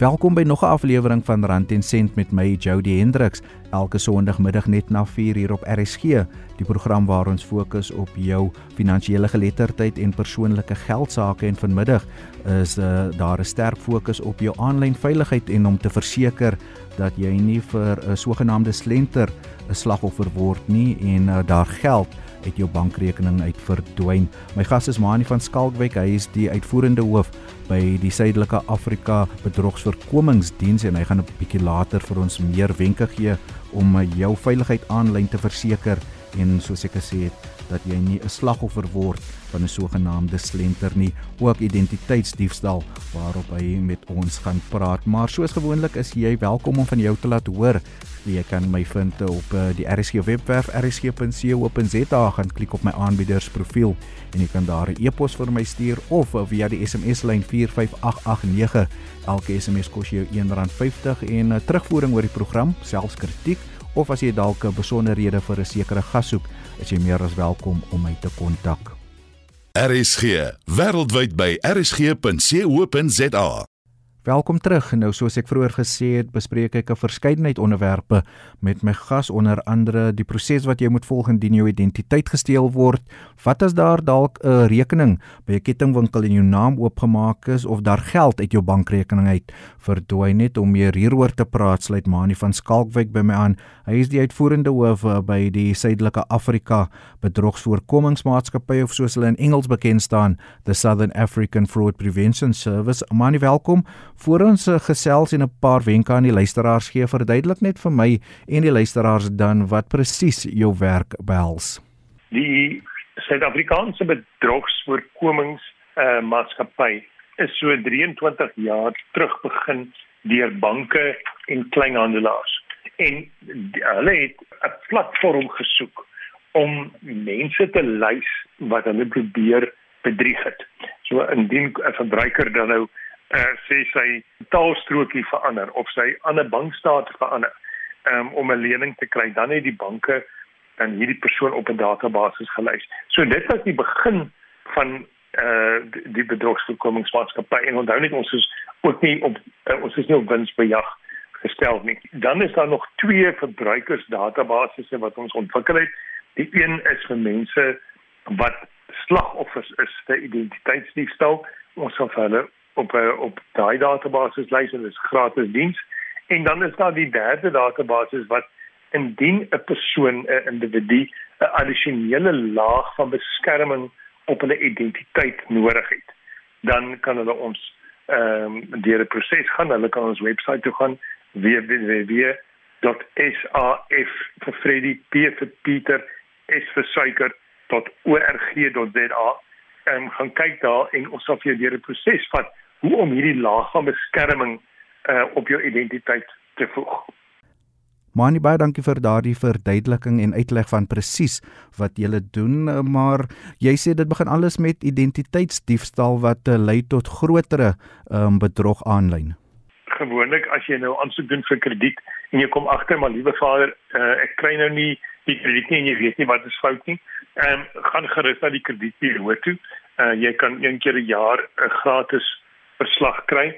Welkom by nog 'n aflewering van Rand en Sent met my Jody Hendriks. Elke Sondagmiddag net na 4 uur op RSG, die program waar ons fokus op jou finansiële geletterdheid en persoonlike geldsaake en vanmiddag is uh, daar 'n sterk fokus op jou aanlyn veiligheid en om te verseker dat jy nie vir 'n sogenaamde slenter 'n slagoffer word nie en uh, daar geld uit jou bankrekening uit verdwyn. My gas is Mani van Skalkwyk. Hy is die uitvoerende hoof by die Suidelike Afrika Bedrogsvoorkomingsdiens en hy gaan 'n bietjie later vir ons meer wenke gee om jou veiligheid aanlyn te verseker en soos ek gesê het dat jy nie 'n slagoffer word van 'n sogenaamde slenter nie, ook identiteitsdiefstal waarop hy met ons gaan praat. Maar soos gewoonlik is jy welkom om van jou te laat hoor. Jy kan my vind op uh, die RSG webwerf rsg.co.za gaan klik op my aanbieders profiel en jy kan daar 'n e-pos vir my stuur of via die SMS lyn 45889. Elke SMS kos jou R1.50 en uh, terugvoering oor die program, selfs kritiek of as jy dalk 'n besonderhede vir 'n sekere gas soek, is jy meer as welkom om my te kontak. RSG wêreldwyd by rsg.co.za Welkom terug. Nou soos ek vroeër gesê het, bespreek ek 'n verskeidenheid onderwerpe met my gas onder andere die proses wat jy moet volg indien jou identiteit gesteel word. Wat as daar dalk 'n rekening by 'n kettingwinkel in jou naam oopgemaak is of daar geld uit jou bankrekening uit verdwyn net om meer hieroor te praat, sluit Mani van Skalkwyk by my aan. Hy is die uitvoerende hoof eh, by die Suidelike Afrika Bedrogsvoorkomingsmaatskappy of soos hulle in Engels bekend staan, the Southern African Fraud Prevention Service. Mani, welkom. Voor ons uh, gesels en 'n paar wenke aan die luisteraars gee, verduidelik net vir my en die luisteraars dan wat presies jou werk behels. Die Suid-Afrikaanse bedrogsvoorkomings uh, maatskappy is so 23 jaar terug begin deur banke en kleinhandelaars en hulle het 'n platform gesoek om mense te lys wat hulle probeer bedrieg het. So indien 'n verbruiker dan nou uh, sê sy taalstrokie verander of sy ander bankstaat verander um, om 'n lening te kry, dan het die banke dan hierdie persoon op 'n database gelys. So dit was die begin van uh die bedrogsvoorkomingsmaatskappy en onthou net ons is ook nie op uh, ons is nie op winsbejag gestel nie. Dan is daar nog twee verbruikersdatabasisse wat ons ontwikkel het. Die een is vir mense wat slagoffers is vir identiteitsdiefstal. Ons sal hulle op uh, op daai database lys en dit is gratis diens. En dan is daar die derde database wat indien 'n persoon 'n individu 'n addisionele laag van beskerming op hulle identiteit nodig het, dan kan hulle ons ehm um, deur 'n proses gaan. Hulle kan ons webwerf toe gaan www.saf vir Freddy P vir Pieter S vir suiker.org.za en gaan kyk daar en ons sal vir jou deur 'n proses vat hoe om hierdie laag van beskerming uh, op jou identiteit te voeg. Manie baie dankie vir daardie verduideliking en uitleg van presies wat jy doen, eh, maar jy sê dit begin alles met identiteitsdiefstal wat uh, lei tot grotere um, bedrog aanlyn. Gewoonlik as jy nou aansoek doen vir krediet en jy kom agter maar liewe vader, uh, ek kry nou nie die krediet nie en jy weet nie wat is fout nie. Ehm um, gaan gerus na die kredietbureau toe. Uh, jy kan een keer 'n jaar 'n gratis verslag kry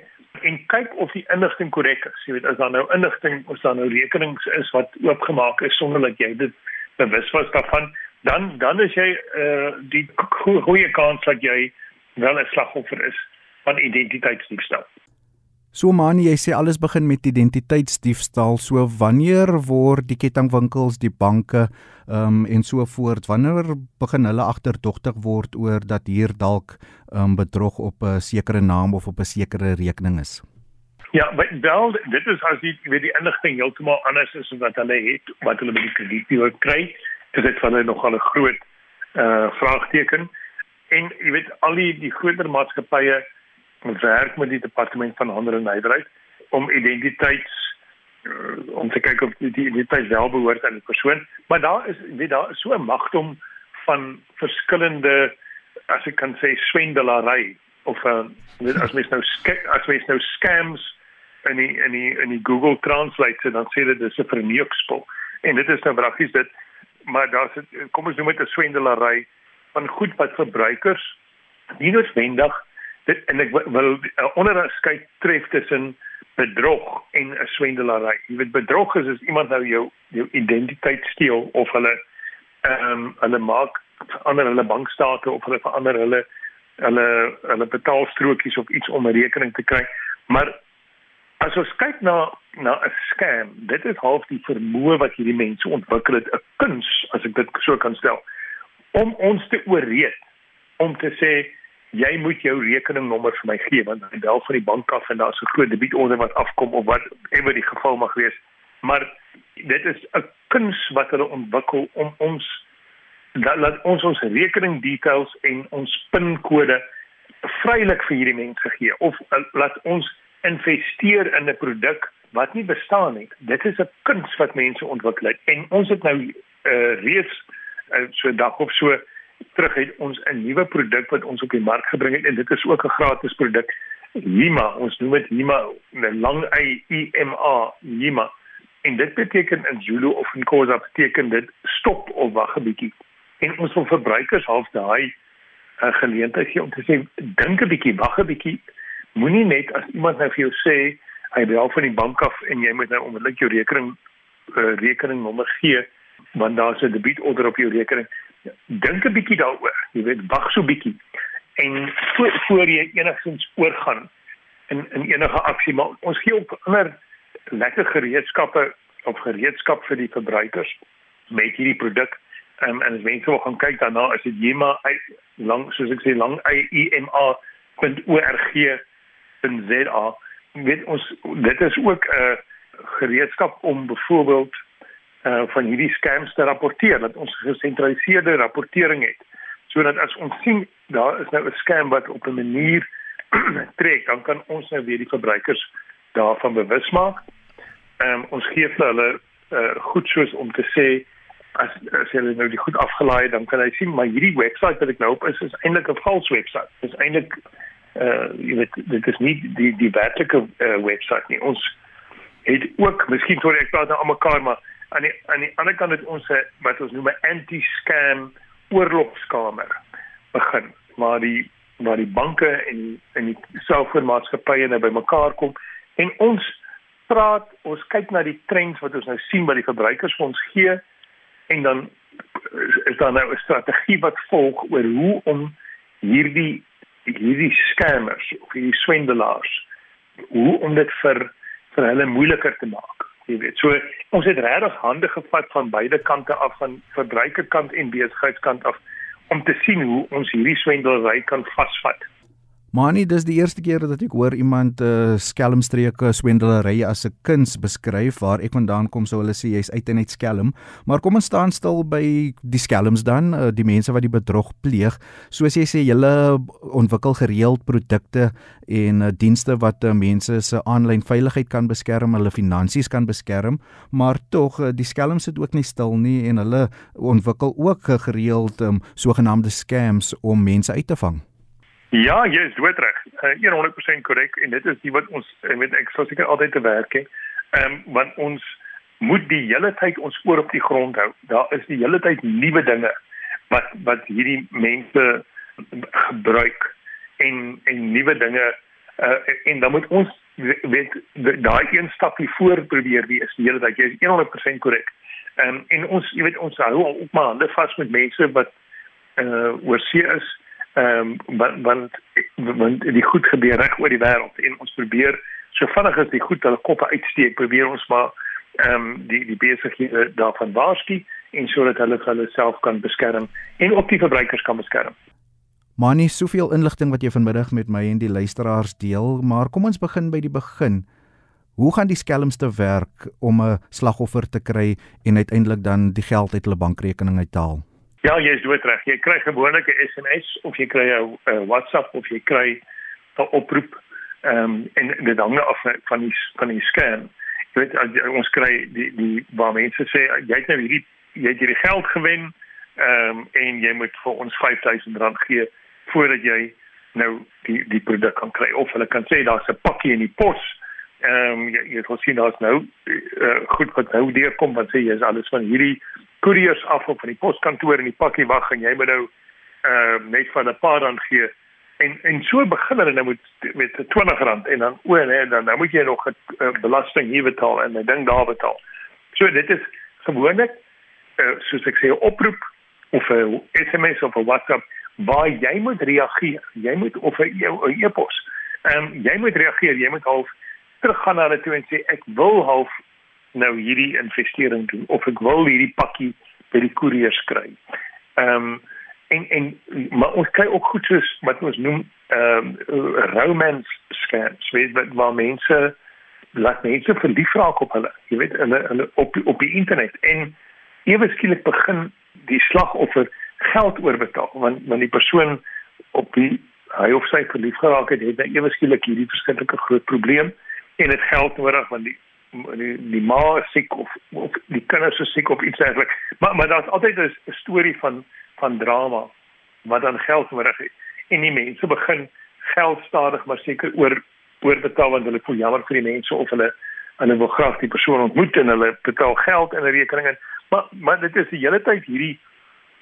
en kyk of die inligting korrek is. Jy weet as daar nou inligting of daar nou rekenings is wat oopgemaak is sonder dat jy dit bewus was daarvan, dan dan is jy eh uh, die goeie kans dat jy wel 'n slagoffer is van identiteitsdiefstal. So man, jy sê alles begin met identiteitsdiefstal. So wanneer word die kettingwinkels, die banke, ehm um, en so voort, wanneer begin hulle agterdogtig word oor dat hier dalk ehm um, bedrog op 'n sekere naam of op 'n sekere rekening is? Ja, wel dit is as jy weet die inligting heeltemal anders is as wat hulle het, wat hulle by die kredietbureau kry, is dit van hulle nogal 'n groot uh, vraagteken. En jy weet al die die groter maatskappye werk met die departement van handel en nywerheid om identiteits uh, om te kyk of die identiteit wel behoort aan die persoon. Maar daar is weet daar is so 'n magdom van verskillende as ek kan sê swendelary of uh, as mens nou as mens nou scams in die in die in die Google Translate dan sê dit dis 'n verneukspel. En dit is nou prakties dit maar daar's kom ons noem dit 'n swendelary van goed wat verbruikers nie noodwendig dit en ek wil 'n onderskeid tref tussen bedrog en 'n swendelary. Jy weet bedrog is as iemand nou jou jou identiteit steel of hulle ehm um, hulle maak verander hulle bankstate of hulle verander hulle hulle hulle betaalstrokies of iets om 'n rekening te kry. Maar as ons kyk na na 'n scam, dit is half die vermoë wat hierdie mense ontwikkel het, 'n kuns as ek dit so kan stel, om ons te ooreed om te sê jy moet jou rekeningnommer vir my gee want hy bel van die bank af en daar's 'n groot debietorde wat afkom of wat ewer die geval mag wees. Maar dit is 'n kuns wat hulle ontwikkel om ons dat laat ons ons rekening details en ons pinkode vrylik vir hierdie mense gee of uh, laat ons investeer in 'n produk wat nie bestaan nie. Dit is 'n kuns wat mense ontwikkel het en ons het nou uh, reeds uh, so dag of so terug het ons 'n nuwe produk wat ons op die mark gebring het en dit is ook 'n gratis produk. Hima, ons noem dit Hima, 'n lang y I M A, Hima. En dit beteken in Zulu of in Khoza beteken dit stop of wag 'n bietjie en ons wil verbruikers half daai uh, geleentheid gee om te sê dink 'n bietjie, wag 'n bietjie. Moenie net as iemand nou vir jou sê hy bel van die bank af en jy moet nou onmiddellik jou rekening uh, rekeningnommer gee want daar's 'n debietorder op jou rekening. Dink 'n bietjie daaroor. Jy weet, wag so bietjie en voor, voor jy enigstens oorgaan in in enige aksie maar ons gee ook ander lekker gereedskappe of gereedskap vir die verbruikers met hierdie produk um, en as mense wil gaan kyk daarna is dit Yema lang soos ek sê lang iema.org.za weet ons dit is ook 'n uh, gereedskap om byvoorbeeld uh, van hierdie scams te rapporteer dat ons gesentraliseerde rapportering het sodat as ons sien daar is nou 'n scam wat op 'n manier trek dan kan ons nou weer die verbruikers daarvan bewus maak. Ehm um, ons gee vir hulle uh, goed soos om te sê as as jy nou die goed afgelaai dan kan jy sien maar hierdie webwerf wat ek nou op is is eintlik 'n vals webwerf. Dit is eintlik uh jy weet dit is nie die die werklike uh, webwerf nie. Ons het ook miskien toe ek praat nou almekaar maar aan die aan die ander kant het ons 'n wat ons noem 'n anti-scam oorlogskamer begin. Maar die waar die banke en en die selfoonmaatskappye nou bymekaar kom en ons praat ons kyk na die trends wat ons nou sien by die verbruikers ons gee en dan is daar nou 'n strategie wat volg oor hoe om hierdie hierdie scammers of hierdie swendelaars hoe om dit vir vir hulle moeiliker te maak. Jy weet, so ons het regtig hande gevat van beide kante af van verbruikerkant en besigheidskant af om te sien hoe ons hierdie swendelery kan vasvat. Maar nie dis die eerste keer dat ek hoor iemand uh, skelmstreke swendelery as 'n kuns beskryf waar ek vandaan kom sou hulle sê jy's uit en uit skelm. Maar kom ons staan stil by die skelms dan, uh, die mense wat die bedrog pleeg. Soos jy sê, julle ontwikkel gereeld produkte en uh, dienste wat uh, mense se aanlyn veiligheid kan beskerm, hulle finansies kan beskerm, maar tog uh, die skelms sit ook nie stil nie en hulle ontwikkel ook gereeld um, sogenaamde scams om mense uit te vang. Ja, jy is doodreg. Uh, 100% korrek en dit is die wat ons met ek sou seker altyd te werk hê. Ehm um, want ons moet die hele tyd ons oor op die grond hou. Daar is die hele tyd nuwe dinge wat wat hierdie mense gebruik en en nuwe dinge uh, en dan moet ons weet daai een stapie voor probeer wees die hele tyd. Jy is 100% korrek. Ehm um, en ons jy weet ons hou ook maar hande vas met mense wat uh eh, oor see is ehm um, want want want die goed gebeur reg oor die wêreld en ons probeer so vinnig as die goed hulle koppe uitsteek probeer ons maar ehm um, die die besighede daarvan waarsku en sodat hulle hulle self kan beskerm en ook die verbruikers kan beskerm. Maar nie soveel inligting wat jy vanmiddag met my en die luisteraars deel, maar kom ons begin by die begin. Hoe gaan die skelmste werk om 'n slagoffer te kry en uiteindelik dan die geld uit hulle bankrekening uit te haal? Ja, jy is doodreg. Jy kry gewoonlik 'n SMS of jy kry 'n WhatsApp of jy kry 'n oproep. Ehm um, en dit hang af van die van die scan. Jy weet ons kry die die waar mense sê jy het nou hierdie jy het hierdie geld gewen ehm um, en jy moet vir ons R5000 gee voordat jy nou die die produk kan kry of hulle kan sê daar's 'n pakkie in die pos. Ehm um, jy jy sien daar's nou uh, goed wat nou deurkom wat sê jy is alles van hierdie koeriers af op van die poskantoor in die pakkie wag en jy moet nou ehm uh, net van 'n paar rand gee en en so begin hulle nou met met R20 en dan o nee dan dan moet jy nog 'n uh, belasting hier betaal en 'n ding daar betaal. So dit is gewoonlik uh, soos ek sê 'n oproep of 'n SMS of 'n WhatsApp waar jy moet reageer. Jy moet of 'n e-pos. Ehm um, jy moet reageer. Jy moet half teruggaan na hulle toe en sê ek wil half nou hierdie investering doen of ek wil hierdie pakkie by die koerier kry. Ehm um, en en maar ons kry ook goed soos wat ons noem ehm um, romance scams, weet wat waar mense laat mense verlief raak op hulle, jy weet hulle hulle op op die internet en ewe skielik begin die slagoffer geld oorbetaal want want die persoon op wie hy of sy verlief geraak het, het nou ewe skielik hierdie verskriklike groot probleem en dit geld nodig want die die, die ma siek of of die kinders is siek of iets dergeliks. Maar maar daar's altyd 'n storie van van drama wat dan geld nodig het. En die mense begin geld stadig maar seker oor oorbetaal want hulle voel jammer vir die mense of hulle hulle wil graag die persoon ontmoet en hulle betaal geld in 'n rekening en maar maar dit is die hele tyd hierdie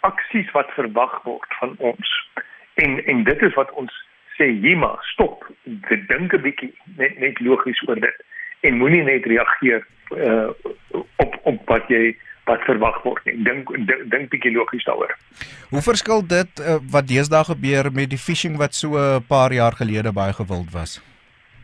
aksies wat verwag word van ons. En en dit is wat ons sê, "Jima, stop. Dink 'n bietjie net net logies oor dit en moenie net reageer uh, op op wat jy wat verwag word nie. Dink dink bietjie logies daaroor. Hoe verskil dit uh, wat deesdae gebeur met die phishing wat so 'n paar jaar gelede baie gewild was?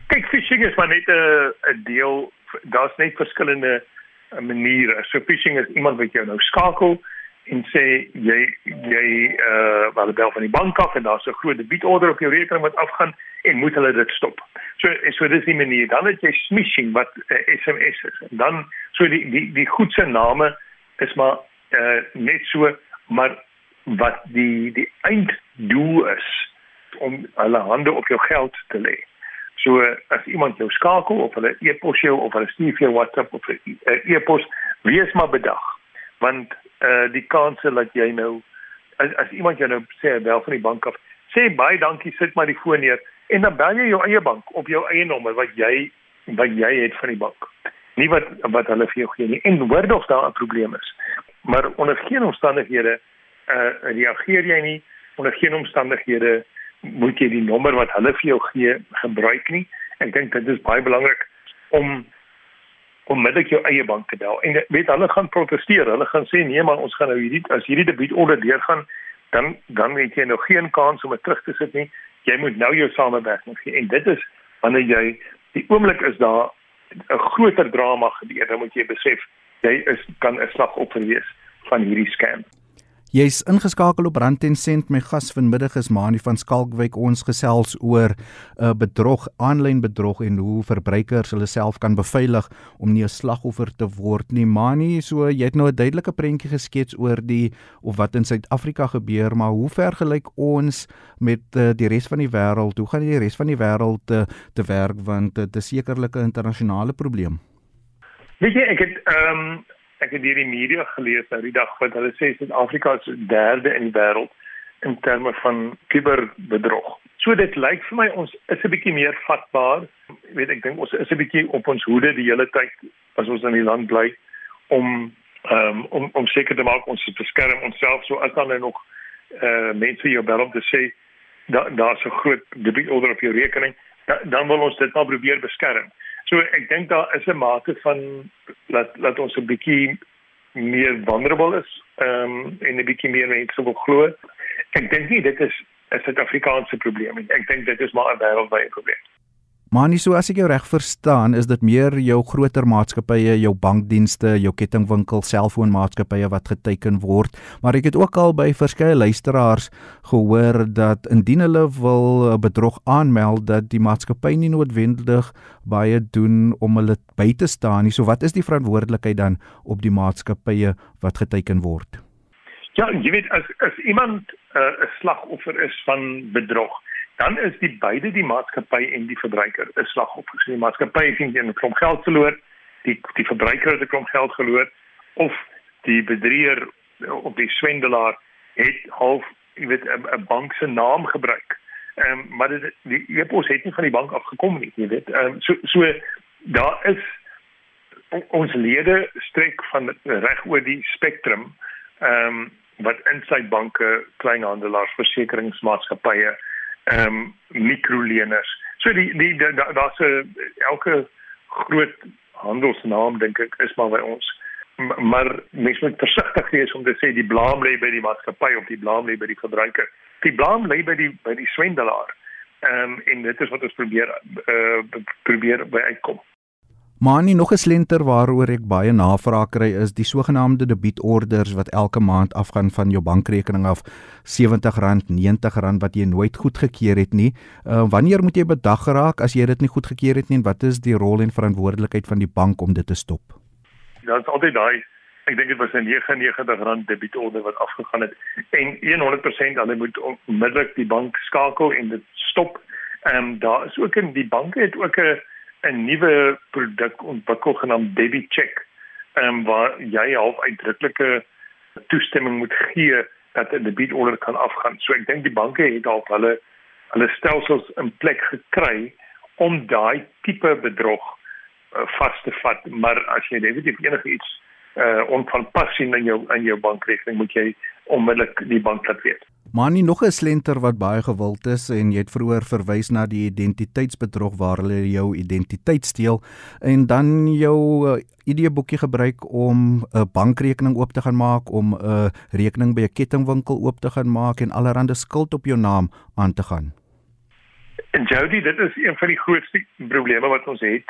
Kyk, phishing is maar net 'n 'n deel daar's net verskillende uh, maniere. So phishing is iemand wat jou nou skakel en sê jy jy uh wel bel van die bank af en daar's 'n groot debietorde op jou rekening wat afgaan en moet hulle dit stop. So so dis die manier. Dan het jy smishing wat uh, SMS is. En dan so die die die goedse name is maar uh, net so maar wat die die einddoel is om hulle hande op jou geld te lê. So as iemand jou skakel of hulle e-pos jou of hulle stuur jou WhatsApp of 'n e-pos, wees maar bedag. Want eh uh, die kans dat jy nou as, as iemand jou nou sê bel van die bank af, sê baie dankie, sit maar die foon neer en dan bel jy jou eie bank op jou eie nommer wat jy wat jy het van die bank. Nie wat wat hulle vir jou gee nie. En hoor of daar 'n probleem is maar onder geen omstandighede uh reageer jy nie. Onder geen omstandighede moet jy die nommer wat hulle vir jou gee gebruik nie. Ek dink dit is baie belangrik om met jou eie bank te bel. En weet hulle gaan proteseer hulle gaan sê nee maar ons gaan nou hierdie as hierdie debiet onder deurgaan dan dan het jy nog geen kans om dit terug te sit nie. Jy moet nou jou samewerking gee. En dit is wanneer jy die oomblik is daar 'n groter drama gebeur, dan moet jy besef jy is kan 'n slagoffer wees van hierdie scam. Jy's ingeskakel op Rand en Sent. My gas vanmiddag is Mani van Skalkwyk. Ons gesels oor 'n uh, bedrog, aanlyn bedrog en hoe verbruikers hulle self kan beveilig om nie 'n slagoffer te word nie. Mani, so jy het nou 'n duidelike prentjie geskets oor die of wat in Suid-Afrika gebeur, maar hoe vergelyk ons met uh, die res van die wêreld? Hoe gaan die res van die wêreld te, uh, te werk want dit is sekerlik 'n internasionale probleem. Weet jy, ek het ehm um ek het hierdie media gelees nou die dag wat hulle sê Suid-Afrika is derde in die wêreld in terme van kiberbedrog. So dit lyk vir my ons is 'n bietjie meer vatbaar. Ek weet ek dink ons is 'n bietjie op ons hoede die hele tyd as ons in die land bly om um, om om seker te maak ons beskerm onsself so as dan nog eh uh, mense jou bel om te sê dat daar's 'n groot debietorder op jou rekening, da, dan wil ons dit maar probeer beskerm. So ek dink daar is 'n mate van dat dat ons 'n bietjie meer vulnerable is ehm um, en 'n bietjie meer mense wil glo. Ek dink nie dit is 'n Suid-Afrikaanse probleem nie. Ek dink dit is maar 'n wêreldwye probleem. Maar nie so as ek jou reg verstaan, is dit meer jou groter maatskappye, jou bankdienste, jou kettingwinkel, selfoonmaatskappye wat geteken word. Maar ek het ook al by verskeie luisteraars gehoor dat indien hulle wil 'n bedrog aanmeld dat die maatskappy nie noodwendig baie doen om hulle by te staan nie. So wat is die verantwoordelikheid dan op die maatskappye wat geteken word? Ja, jy weet as as iemand uh, 'n uh, slagoffer is van bedrog, dan is die beide die maatskappy en die verbruiker 'n slagoffer. So die maatskappy het nie 'n klomp geld verloor, die die verbruiker het 'n klomp geld verloor of die bedrieger of die swendelaar het half jy weet 'n bank se naam gebruik. Ehm um, maar dit die e-pos het nie van die bank af gekom nie, jy weet. Ehm um, so so daar is ons lede strek van reg oor die spektrum ehm um, wat insluit banke, kleinhandelaars, versekeringsmaatskappye ehm um, mikroleners. So die die daar's 'n elke groot handelsnaam dink ek is maar by ons. Maar mens moet versigtig wees om te sê die blaam lê by die maatskappy of die blaam lê by die verbruiker. Die blaam lê by die by die swendelaar. Ehm um, en dit is wat ons probeer uh, probeer by uitkom. Maar nie nog 'n slenter waaroor ek baie navraag kry is die sogenaamde debietorders wat elke maand afgaan van jou bankrekening af R70, R90 wat jy nooit goedgekeur het nie. Uh, wanneer moet jy bedag geraak as jy dit nie goedgekeur het nie? Wat is die rol en verantwoordelikheid van die bank om dit te stop? Dit is altyd daai ek dink dit was 'n R99 debietorder wat afgegaan het en 100% hulle moet onmiddellik die bank skakel en dit stop. Ehm um, daar is ook in die banke het ook 'n 'n nuwe produk ontwikkel genaamd Debit Check, ehm um, waar jy half uitdruklike toestemming moet gee dat 'n debietorder kan afgaan. So ek dink die banke het al hulle hulle stelsels in plek gekry om daai tipe bedrog uh, vas te vat, maar as jy definitief enige iets uh onvanpas sien in jou in jou bankrekening, moet jy onmiddellik die bank laat weet. Maar nie nog 'n slenter wat baie gewild is en jy het vroeër verwys na die identiteitsbedrog waar hulle jou identiteit steel en dan jou uh, ID-boekie gebruik om 'n bankrekening oop te gaan maak, om 'n rekening by 'n kettingwinkel oop te gaan maak en allerlei skuld op jou naam aan te gaan. En Jody, dit is een van die grootste probleme wat ons het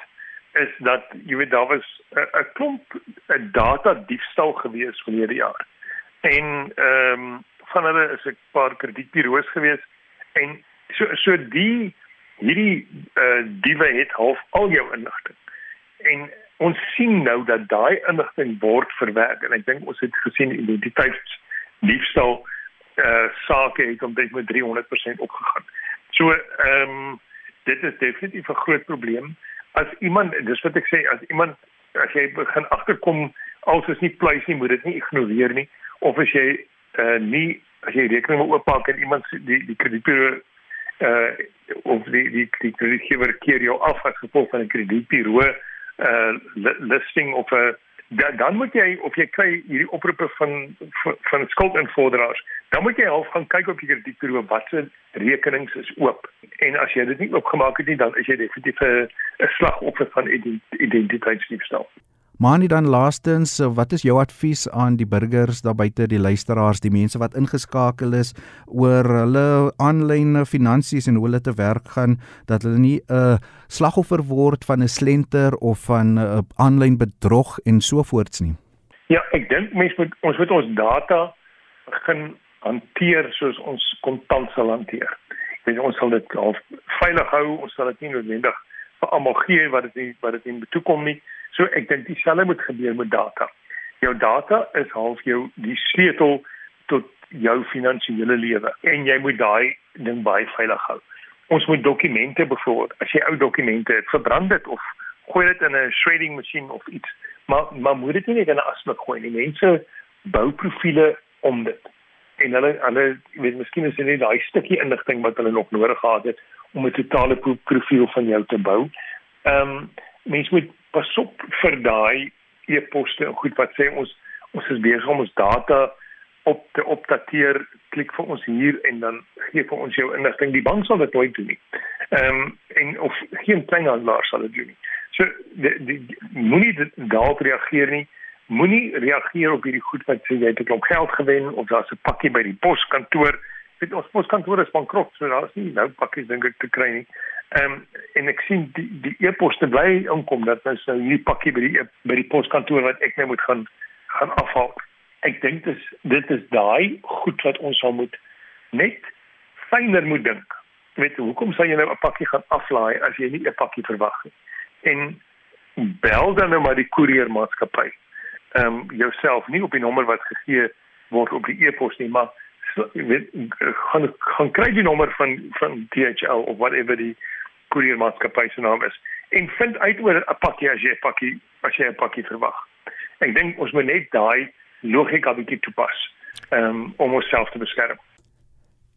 is dat jy weet daar was 'n klomp 'n data diefstal gewees verlede jaar. En ehm um, van hulle is 'n paar kredietbureaus gewees en so so die hierdie uh diewe het half al jou inligting. En ons sien nou dat daai inligting word verwerk en ek dink ons het gesien identiteits diefstal uh sake het omtrent met 300% opgegaan. So ehm um, dit is definitief 'n groot probleem as iemand dis wat ek sê as iemand as jy begin agterkom als is nie pleis nie moet dit nie ignoreer nie of as jy uh, nie as jy rekening wil oopmaak en iemand die die kredietbureau uh of die die die kredietgewer keer jou af as gevolg van 'n kredietbureau uh listing of 'n dan, dan moet jy of jy kry hierdie oproepe van van, van skuldinvorderaars dan moet jy half gaan kyk op die kredietbureau watse rekenings is oop. En as jy dit nie oopgemaak het nie dan is jy definitief 'n slagoffer van identiteitsdiefstal Maar nie dan laastens, wat is jou advies aan die burgers daar buite, die luisteraars, die mense wat ingeskakel is oor hulle aanlyn finansies en hoe hulle te werk gaan dat hulle nie 'n uh, slagoffer word van 'n slenter of van 'n uh, aanlyn bedrog en so voorts nie? Ja, ek dink mense moet ons moet ons data begin hanteer soos ons kontant sal hanteer. Ek weet ons sal dit al veilig hou, ons sal dit nie noodwendig vir almal gee wat dit nie wat dit in toekoms nie. So ek dink dieselfde moet gebeur met data. Jou data is half jou die sleutel tot jou finansiële lewe en jy moet daai ding baie veilig hou. Ons moet dokumente byvoorbeeld, as jy ou dokumente het, verbrand dit of gooi dit in 'n shredding masjien of iets. Maar maar moet dit nie net in 'n asblik gooi nie. Mense bou profile om dit. En hulle hulle weet miskien is dit net daai stukkie inligting wat hulle nog nodig gehad het om 'n totale profiel van jou te bou. Ehm um, mense moet pas op vir daai e-poste en goed wat sê ons ons is besig om ons data op te opdateer klik vir ons hier en dan gee vir ons jou inligting die bank sal dit nooit doen nie. Ehm um, en of geen kleinhandelaar sal dit doen nie. So die, die, die moenie daarop reageer nie. Moenie reageer op hierdie goed wat sê jy het 'n klomp geld gewen of daar's 'n pakkie by die poskantoor. Dit ons poskantoor is bankrot, so daar's nie nou pakkies dink ek te kry nie. Ehm um, en ek sien die die e-poste bly inkom dat nou so hierdie pakkie by die by die poskantoor wat ek nou moet gaan gaan afhaal. Ek dink dis dit is daai goed wat ons sal moet net fyner moet dink. Weet jy hoekom sal jy nou 'n pakkie gaan aflaai as jy nie 'n pakkie verwag nie? En bel dan nou maar die koeriermaatskappy. Ehm um, jouself nie op die nommer wat gegee word op die e-pos nie, maar weet gaan gaan kry die nommer van van DHL of whatever die koeriermaatskappy se naam is en vind uit oor 'n pakkie as jy 'n pakkie as jy 'n pakkie verwag. Ek dink ons moet net daai logika bietjie toepas um, om onsself te beskerm.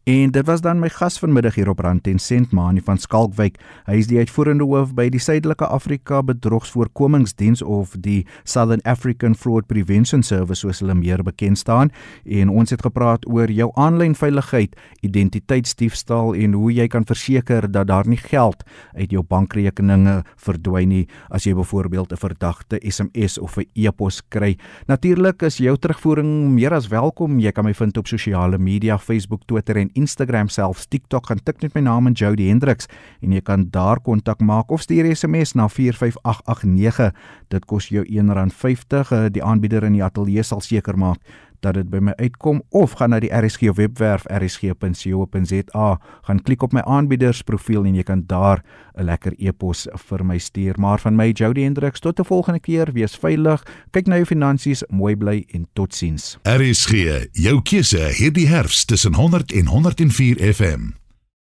En dit was dan my gas vanmiddag hier op Rand en Sent Mani van Skalkwyk. Hy is die uitvoerende hoof by die Suidelike Afrika Bedrogsvoorkomingsdiens of die Southern African Fraud Prevention Service soos hulle meer bekend staan. En ons het gepraat oor jou aanlyn veiligheid, identiteitsdiefstal en hoe jy kan verseker dat daar nie geld uit jou bankrekeninge verdwyn nie as jy byvoorbeeld 'n verdagte SMS of 'n e-pos kry. Natuurlik is jou terugvoering meer as welkom. Jy kan my vind op sosiale media, Facebook, Twitter en Instagram selfs TikTok gaan tik net my naam en Jody Hendriks en jy kan daar kontak maak of stuur SMS na 45889 dit kos jou R1.50 eh, die aanbieder in die ateljee sal seker maak dat dit by my uitkom of gaan na die RSG webwerf rsg.co.za gaan klik op my aanbiedersprofiel en jy kan daar 'n lekker e-pos vir my stuur. Maar van my Jody Hendriks tot 'n volgende keer. Wees veilig. Kyk na jou finansies. Mooi bly en totsiens. RSG jou keuse hierdie herfs tussen 100 en 104 FM